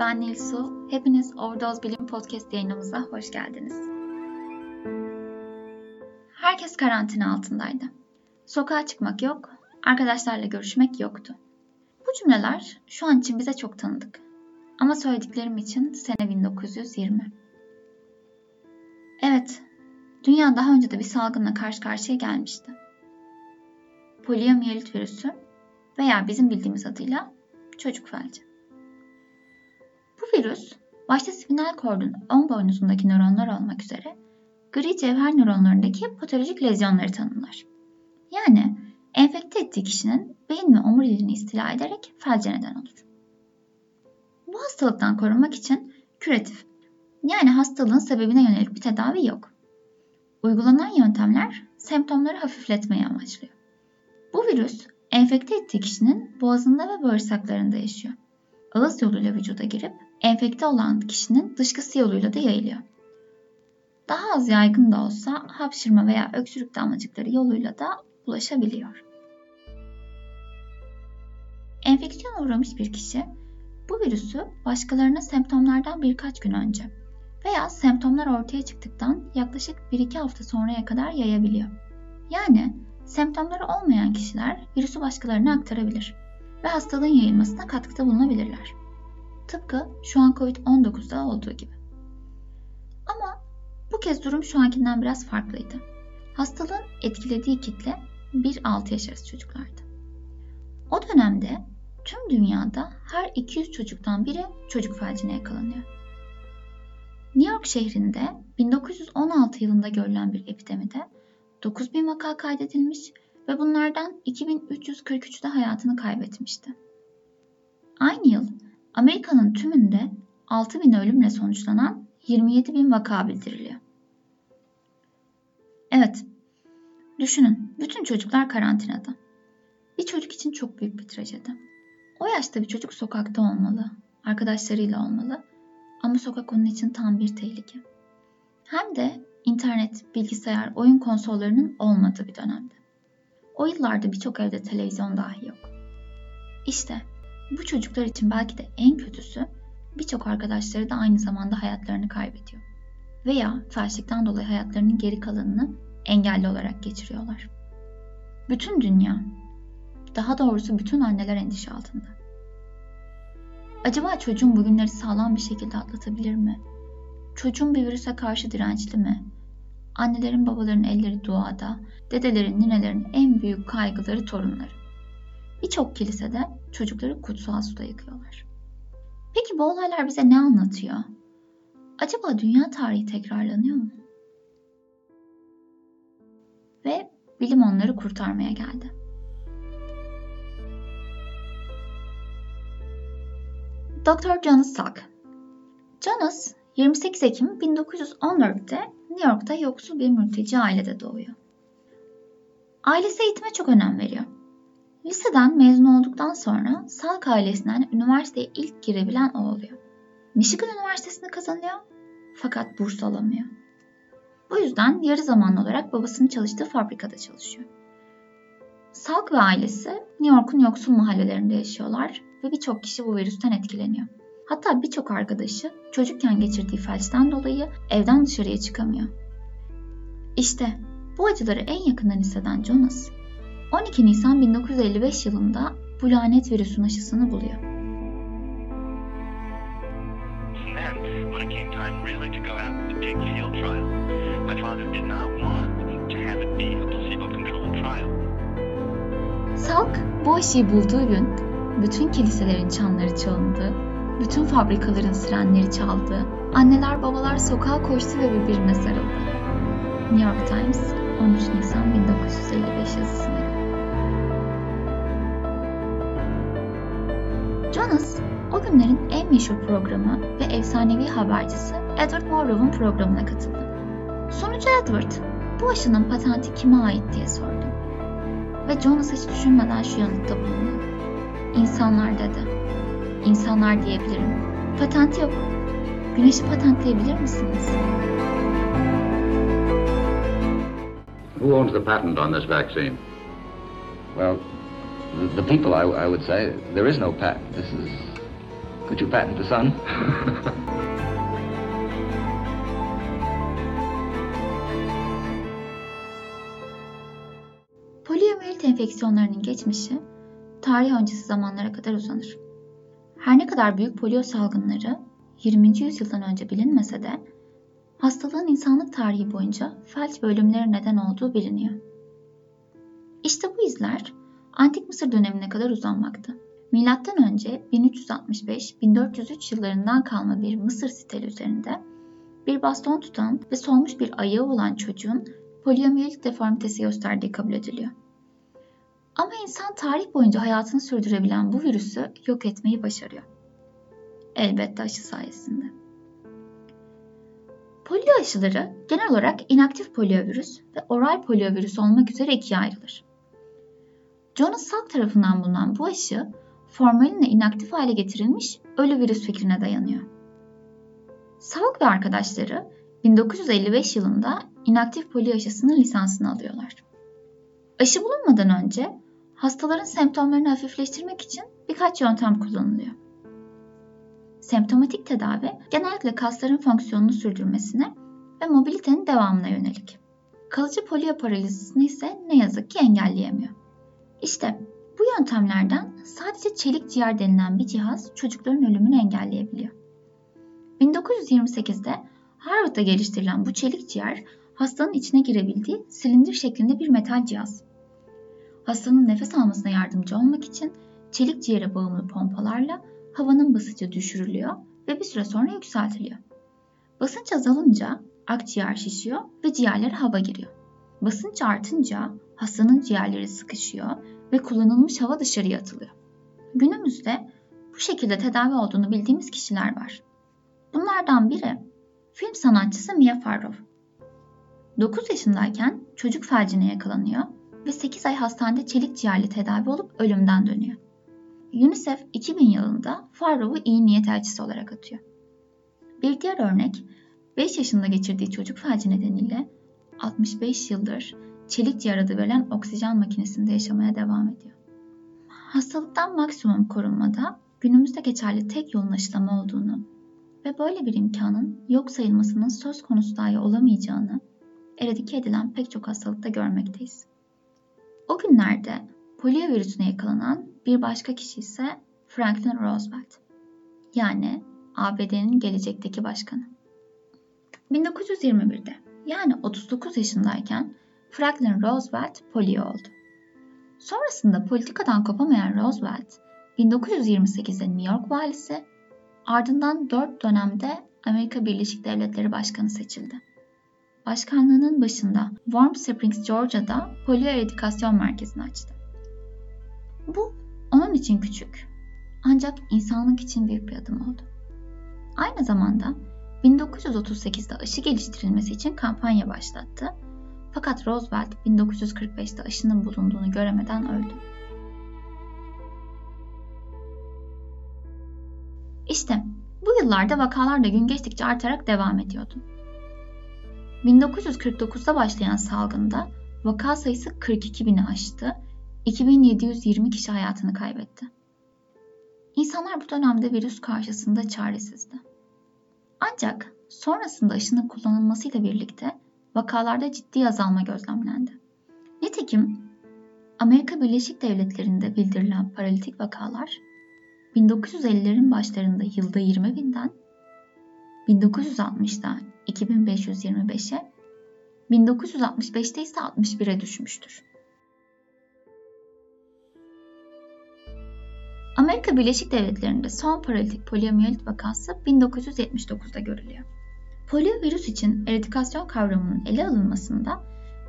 ben Nilsu. Hepiniz Overdose Bilim Podcast yayınımıza hoş geldiniz. Herkes karantina altındaydı. Sokağa çıkmak yok, arkadaşlarla görüşmek yoktu. Bu cümleler şu an için bize çok tanıdık. Ama söylediklerim için sene 1920. Evet, dünya daha önce de bir salgınla karşı karşıya gelmişti. Poliomiyelit virüsü veya bizim bildiğimiz adıyla çocuk felci. Bu virüs başta spinal kordun ön boynuzundaki nöronlar olmak üzere gri cevher nöronlarındaki patolojik lezyonları tanımlar. Yani enfekte ettiği kişinin beyin ve omuriliğini istila ederek felce neden olur. Bu hastalıktan korunmak için küratif yani hastalığın sebebine yönelik bir tedavi yok. Uygulanan yöntemler semptomları hafifletmeyi amaçlıyor. Bu virüs enfekte ettiği kişinin boğazında ve bağırsaklarında yaşıyor. Ağız yoluyla vücuda girip enfekte olan kişinin dışkısı yoluyla da yayılıyor. Daha az yaygın da olsa hapşırma veya öksürük damlacıkları yoluyla da ulaşabiliyor. Enfeksiyona uğramış bir kişi bu virüsü başkalarına semptomlardan birkaç gün önce veya semptomlar ortaya çıktıktan yaklaşık 1-2 hafta sonraya kadar yayabiliyor. Yani semptomları olmayan kişiler virüsü başkalarına aktarabilir ve hastalığın yayılmasına katkıda bulunabilirler. Tıpkı şu an Covid-19'da olduğu gibi. Ama bu kez durum şu ankinden biraz farklıydı. Hastalığın etkilediği kitle 1-6 yaş arası çocuklardı. O dönemde tüm dünyada her 200 çocuktan biri çocuk felcine yakalanıyor. New York şehrinde 1916 yılında görülen bir epidemide 9000 vaka kaydedilmiş ve bunlardan 2343'ü de hayatını kaybetmişti. Aynı yıl Amerika'nın tümünde 6000 ölümle sonuçlanan 27 bin vaka bildiriliyor. Evet, düşünün bütün çocuklar karantinada. Bir çocuk için çok büyük bir trajedi. O yaşta bir çocuk sokakta olmalı, arkadaşlarıyla olmalı ama sokak onun için tam bir tehlike. Hem de internet, bilgisayar, oyun konsollarının olmadığı bir dönemde. O yıllarda birçok evde televizyon dahi yok. İşte bu çocuklar için belki de en kötüsü birçok arkadaşları da aynı zamanda hayatlarını kaybediyor. Veya felçlikten dolayı hayatlarının geri kalanını engelli olarak geçiriyorlar. Bütün dünya, daha doğrusu bütün anneler endişe altında. Acaba çocuğum bugünleri sağlam bir şekilde atlatabilir mi? Çocuğum bir virüse karşı dirençli mi? Annelerin babaların elleri duada, dedelerin ninelerin en büyük kaygıları torunları. Birçok kilisede çocukları kutsal suda yıkıyorlar. Peki bu olaylar bize ne anlatıyor? Acaba dünya tarihi tekrarlanıyor mu? Ve bilim onları kurtarmaya geldi. Dr. Jonas Salk Jonas 28 Ekim 1914'te New York'ta yoksul bir mülteci ailede doğuyor. Ailesi eğitime çok önem veriyor. Liseden mezun olduktan sonra Salk ailesinden üniversiteye ilk girebilen o oluyor. Michigan Üniversitesi'ni kazanıyor fakat burs alamıyor. Bu yüzden yarı zamanlı olarak babasının çalıştığı fabrikada çalışıyor. Salk ve ailesi New York'un yoksul mahallelerinde yaşıyorlar ve birçok kişi bu virüsten etkileniyor. Hatta birçok arkadaşı çocukken geçirdiği felçten dolayı evden dışarıya çıkamıyor. İşte bu acıları en yakından hisseden Jonas, 12 Nisan 1955 yılında bu lanet virüsün aşısını buluyor. Salk bu aşıyı bulduğu gün bütün kiliselerin çanları çalındı, bütün fabrikaların sirenleri çaldı, anneler babalar sokağa koştu ve birbirine sarıldı. New York Times 13 Nisan 1955 yazısında. Jonas, o günlerin en meşhur programı ve efsanevi habercisi Edward Morrow'un programına katıldı. Sonucu Edward, bu aşının patenti kime ait diye sordu. Ve Jonas hiç düşünmeden şu yanıtta bulundu. İnsanlar dedi. İnsanlar diyebilirim. Patent yok. Güneşi patentleyebilir misiniz? Who owns the patent on this vaccine? Well, the, the people, I, I would say, there is no patent. This is Could you patent the sun? Poliomiyelit enfeksiyonlarının geçmişi tarih öncesi zamanlara kadar uzanır. Her ne kadar büyük polio salgınları 20. yüzyıldan önce bilinmese de hastalığın insanlık tarihi boyunca felç ve ölümlere neden olduğu biliniyor. İşte bu izler Antik Mısır dönemine kadar uzanmakta. Milattan önce 1365-1403 yıllarından kalma bir Mısır siteli üzerinde bir baston tutan ve solmuş bir ayağı olan çocuğun poliomiyelit deformitesi gösterdiği kabul ediliyor. İnsan tarih boyunca hayatını sürdürebilen bu virüsü yok etmeyi başarıyor. Elbette aşı sayesinde. Polio aşıları genel olarak inaktif poliovirüs ve oral poliovirüs olmak üzere ikiye ayrılır. Jonas Salk tarafından bulunan bu aşı formalinle inaktif hale getirilmiş ölü virüs fikrine dayanıyor. Salk ve arkadaşları 1955 yılında inaktif polio aşısının lisansını alıyorlar. Aşı bulunmadan önce hastaların semptomlarını hafifleştirmek için birkaç yöntem kullanılıyor. Semptomatik tedavi genellikle kasların fonksiyonunu sürdürmesine ve mobilitenin devamına yönelik. Kalıcı polio paralizisini ise ne yazık ki engelleyemiyor. İşte bu yöntemlerden sadece çelik ciğer denilen bir cihaz çocukların ölümünü engelleyebiliyor. 1928'de Harvard'da geliştirilen bu çelik ciğer hastanın içine girebildiği silindir şeklinde bir metal cihaz. Hastanın nefes almasına yardımcı olmak için çelik ciğere bağımlı pompalarla havanın basıncı düşürülüyor ve bir süre sonra yükseltiliyor. Basınç azalınca akciğer şişiyor ve ciğerlere hava giriyor. Basınç artınca hastanın ciğerleri sıkışıyor ve kullanılmış hava dışarıya atılıyor. Günümüzde bu şekilde tedavi olduğunu bildiğimiz kişiler var. Bunlardan biri film sanatçısı Mia Farrow. 9 yaşındayken çocuk felcine yakalanıyor ve 8 ay hastanede çelik ciğerli tedavi olup ölümden dönüyor. UNICEF 2000 yılında Farrow'u iyi niyet elçisi olarak atıyor. Bir diğer örnek 5 yaşında geçirdiği çocuk felci nedeniyle 65 yıldır çelik ciğer adı verilen oksijen makinesinde yaşamaya devam ediyor. Hastalıktan maksimum korunmada günümüzde geçerli tek yolun aşılama olduğunu ve böyle bir imkanın yok sayılmasının söz konusu dahi olamayacağını eradike edilen pek çok hastalıkta görmekteyiz. O günlerde polio virüsüne yakalanan bir başka kişi ise Franklin Roosevelt. Yani ABD'nin gelecekteki başkanı. 1921'de yani 39 yaşındayken Franklin Roosevelt polio oldu. Sonrasında politikadan kopamayan Roosevelt 1928'de New York valisi ardından 4 dönemde Amerika Birleşik Devletleri Başkanı seçildi. Başkanlığının başında Warm Springs, Georgia'da polio eradikasyon merkezini açtı. Bu onun için küçük ancak insanlık için büyük bir adım oldu. Aynı zamanda 1938'de aşı geliştirilmesi için kampanya başlattı. Fakat Roosevelt 1945'te aşının bulunduğunu göremeden öldü. İşte bu yıllarda vakalar da gün geçtikçe artarak devam ediyordu. 1949'da başlayan salgında vaka sayısı 42 bini aştı, 2720 kişi hayatını kaybetti. İnsanlar bu dönemde virüs karşısında çaresizdi. Ancak sonrasında aşının kullanılmasıyla birlikte vakalarda ciddi azalma gözlemlendi. Nitekim Amerika Birleşik Devletleri'nde bildirilen paralitik vakalar 1950'lerin başlarında yılda 20 binden 1960'da 2525'e 1965'te ise 61'e düşmüştür. Amerika Birleşik Devletleri'nde son paralitik poliomiyelit vakası 1979'da görülüyor. Poliovirüs için eradikasyon kavramının ele alınmasında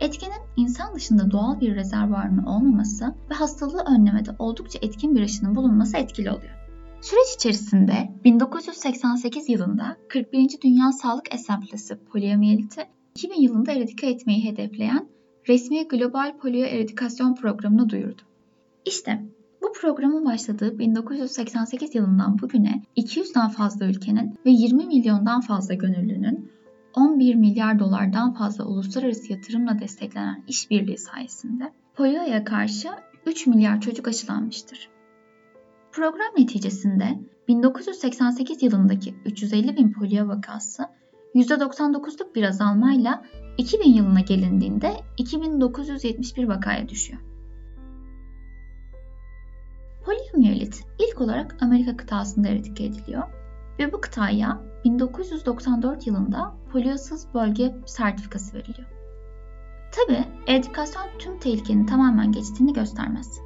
etkinin insan dışında doğal bir rezervuarının olmaması ve hastalığı önlemede oldukça etkin bir aşının bulunması etkili oluyor. Süreç içerisinde 1988 yılında 41. Dünya Sağlık Asamblesi poliomieliti 2000 yılında eradike etmeyi hedefleyen resmi Global Polio Eradikasyon Programı'nı duyurdu. İşte bu programın başladığı 1988 yılından bugüne 200'den fazla ülkenin ve 20 milyondan fazla gönüllünün 11 milyar dolardan fazla uluslararası yatırımla desteklenen işbirliği sayesinde polioya karşı 3 milyar çocuk aşılanmıştır. Program neticesinde 1988 yılındaki 350 bin polio vakası %99'luk bir azalmayla 2000 yılına gelindiğinde 2971 vakaya düşüyor. Poliomiyelit ilk olarak Amerika kıtasında eradike ediliyor ve bu kıtaya 1994 yılında poliosuz bölge sertifikası veriliyor. Tabi eradikasyon tüm tehlikenin tamamen geçtiğini göstermez.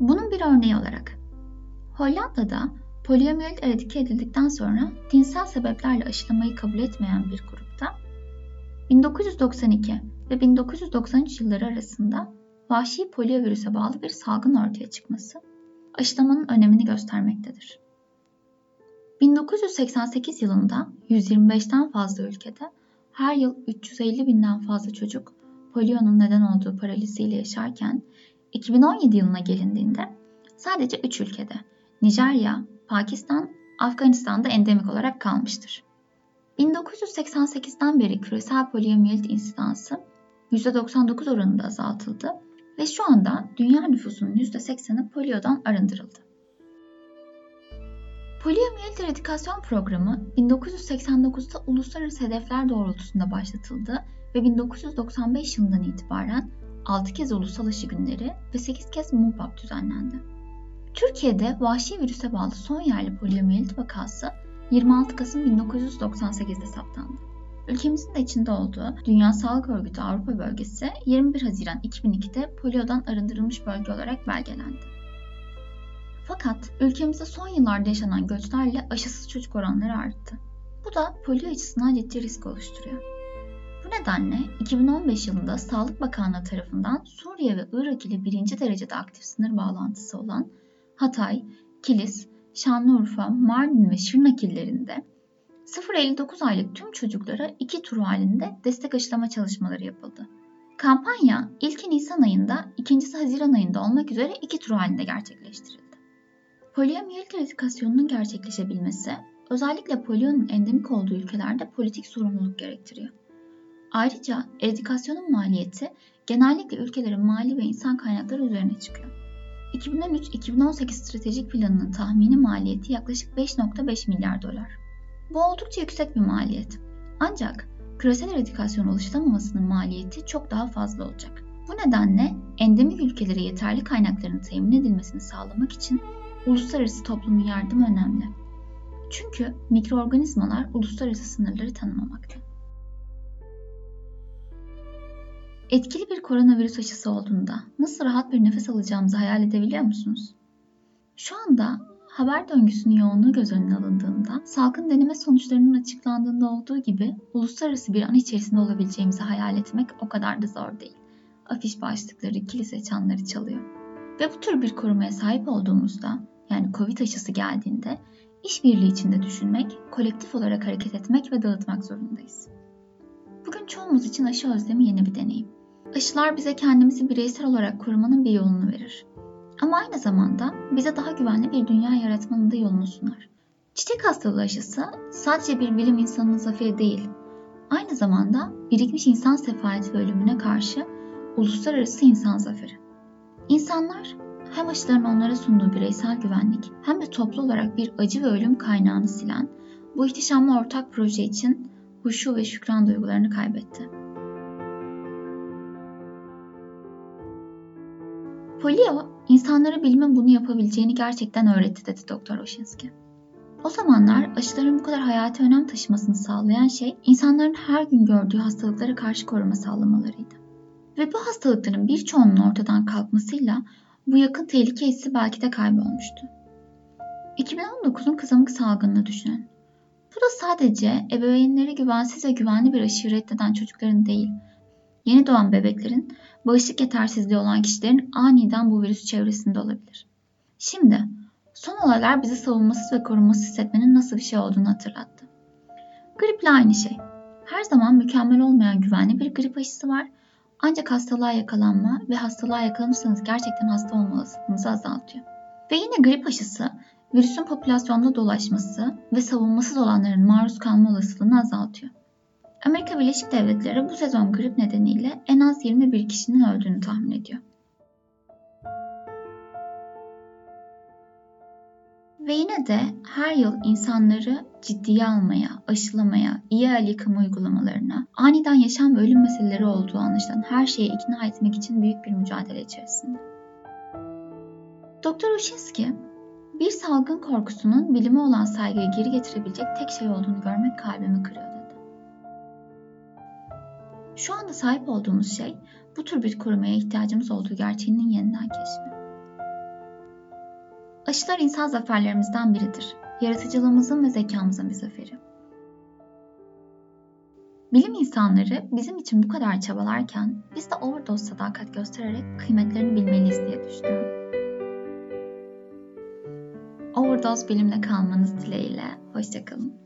Bunun bir örneği olarak Hollanda'da poliomiyelit eradike edildikten sonra dinsel sebeplerle aşılamayı kabul etmeyen bir grupta 1992 ve 1993 yılları arasında vahşi poliovirüse bağlı bir salgın ortaya çıkması aşılamanın önemini göstermektedir. 1988 yılında 125'ten fazla ülkede her yıl 350 binden fazla çocuk polionun neden olduğu paraliziyle yaşarken 2017 yılına gelindiğinde sadece 3 ülkede Nijerya, Pakistan, Afganistan'da endemik olarak kalmıştır. 1988'den beri küresel poliomiyelit insidansı %99 oranında azaltıldı ve şu anda dünya nüfusunun %80'i poliodan arındırıldı. Poliomiyelit eradikasyon programı 1989'da uluslararası hedefler doğrultusunda başlatıldı ve 1995 yılından itibaren 6 kez ulusal aşı günleri ve 8 kez MUPAP düzenlendi. Türkiye'de vahşi virüse bağlı son yerli poliomiyelit vakası 26 Kasım 1998'de saptandı. Ülkemizin de içinde olduğu Dünya Sağlık Örgütü Avrupa Bölgesi 21 Haziran 2002'de poliodan arındırılmış bölge olarak belgelendi. Fakat ülkemizde son yıllarda yaşanan göçlerle aşısız çocuk oranları arttı. Bu da polio açısından ciddi risk oluşturuyor. Bu nedenle 2015 yılında Sağlık Bakanlığı tarafından Suriye ve Irak ile birinci derecede aktif sınır bağlantısı olan Hatay, Kilis, Şanlıurfa, Mardin ve Şırnak illerinde 0-59 aylık tüm çocuklara iki tur halinde destek aşılama çalışmaları yapıldı. Kampanya ilki Nisan ayında, ikincisi Haziran ayında olmak üzere iki tur halinde gerçekleştirildi. Poliomiyelit eradikasyonunun gerçekleşebilmesi, özellikle polionun endemik olduğu ülkelerde politik sorumluluk gerektiriyor. Ayrıca eradikasyonun maliyeti genellikle ülkelerin mali ve insan kaynakları üzerine çıkıyor. 2013-2018 stratejik planının tahmini maliyeti yaklaşık 5.5 milyar dolar. Bu oldukça yüksek bir maliyet. Ancak küresel eradikasyon oluşturamamasının maliyeti çok daha fazla olacak. Bu nedenle endemik ülkelere yeterli kaynakların temin edilmesini sağlamak için uluslararası toplumun yardımı önemli. Çünkü mikroorganizmalar uluslararası sınırları tanımamakta. Etkili bir koronavirüs aşısı olduğunda nasıl rahat bir nefes alacağımızı hayal edebiliyor musunuz? Şu anda haber döngüsünün yoğunluğu göz önüne alındığında, salgın deneme sonuçlarının açıklandığında olduğu gibi uluslararası bir an içerisinde olabileceğimizi hayal etmek o kadar da zor değil. Afiş başlıkları, kilise çanları çalıyor. Ve bu tür bir korumaya sahip olduğumuzda, yani Covid aşısı geldiğinde işbirliği içinde düşünmek, kolektif olarak hareket etmek ve dağıtmak zorundayız. Bugün çoğumuz için aşı özlemi yeni bir deneyim. Aşılar bize kendimizi bireysel olarak korumanın bir yolunu verir. Ama aynı zamanda bize daha güvenli bir dünya yaratmanın da yolunu sunar. Çiçek hastalığı aşısı sadece bir bilim insanının zaferi değil, aynı zamanda birikmiş insan sefaleti ve ölümüne karşı uluslararası insan zaferi. İnsanlar hem aşıların onlara sunduğu bireysel güvenlik hem de toplu olarak bir acı ve ölüm kaynağını silen bu ihtişamlı ortak proje için huşu ve şükran duygularını kaybetti. Polio, insanlara bilimin bunu yapabileceğini gerçekten öğretti dedi Doktor Oshinsky. O zamanlar aşıların bu kadar hayati önem taşımasını sağlayan şey insanların her gün gördüğü hastalıklara karşı koruma sağlamalarıydı. Ve bu hastalıkların birçoğunun ortadan kalkmasıyla bu yakın tehlike hissi belki de kaybolmuştu. 2019'un kızamık salgınını düşünün. Bu da sadece ebeveynleri güvensiz ve güvenli bir aşı reddeden çocukların değil, yeni doğan bebeklerin bağışıklık yetersizliği olan kişilerin aniden bu virüs çevresinde olabilir. Şimdi son olaylar bizi savunmasız ve korunmasız hissetmenin nasıl bir şey olduğunu hatırlattı. Griple aynı şey. Her zaman mükemmel olmayan güvenli bir grip aşısı var. Ancak hastalığa yakalanma ve hastalığa yakalanırsanız gerçekten hasta olma azaltıyor. Ve yine grip aşısı virüsün popülasyonda dolaşması ve savunmasız olanların maruz kalma olasılığını azaltıyor. Amerika Birleşik Devletleri bu sezon grip nedeniyle en az 21 kişinin öldüğünü tahmin ediyor. Ve yine de her yıl insanları ciddiye almaya, aşılamaya, iyi el yıkama uygulamalarına, aniden yaşam ve ölüm meseleleri olduğu anlaşılan her şeye ikna etmek için büyük bir mücadele içerisinde. Doktor Ushinsky, bir salgın korkusunun bilime olan saygıyı geri getirebilecek tek şey olduğunu görmek kalbimi kırıyor. Şu anda sahip olduğumuz şey bu tür bir korumaya ihtiyacımız olduğu gerçeğinin yeniden keşfi. Aşılar insan zaferlerimizden biridir. Yaratıcılığımızın ve zekamızın bir zaferi. Bilim insanları bizim için bu kadar çabalarken biz de overdose sadakat göstererek kıymetlerini bilmeliyiz diye düşünüyorum. Overdose bilimle kalmanız dileğiyle. Hoşçakalın.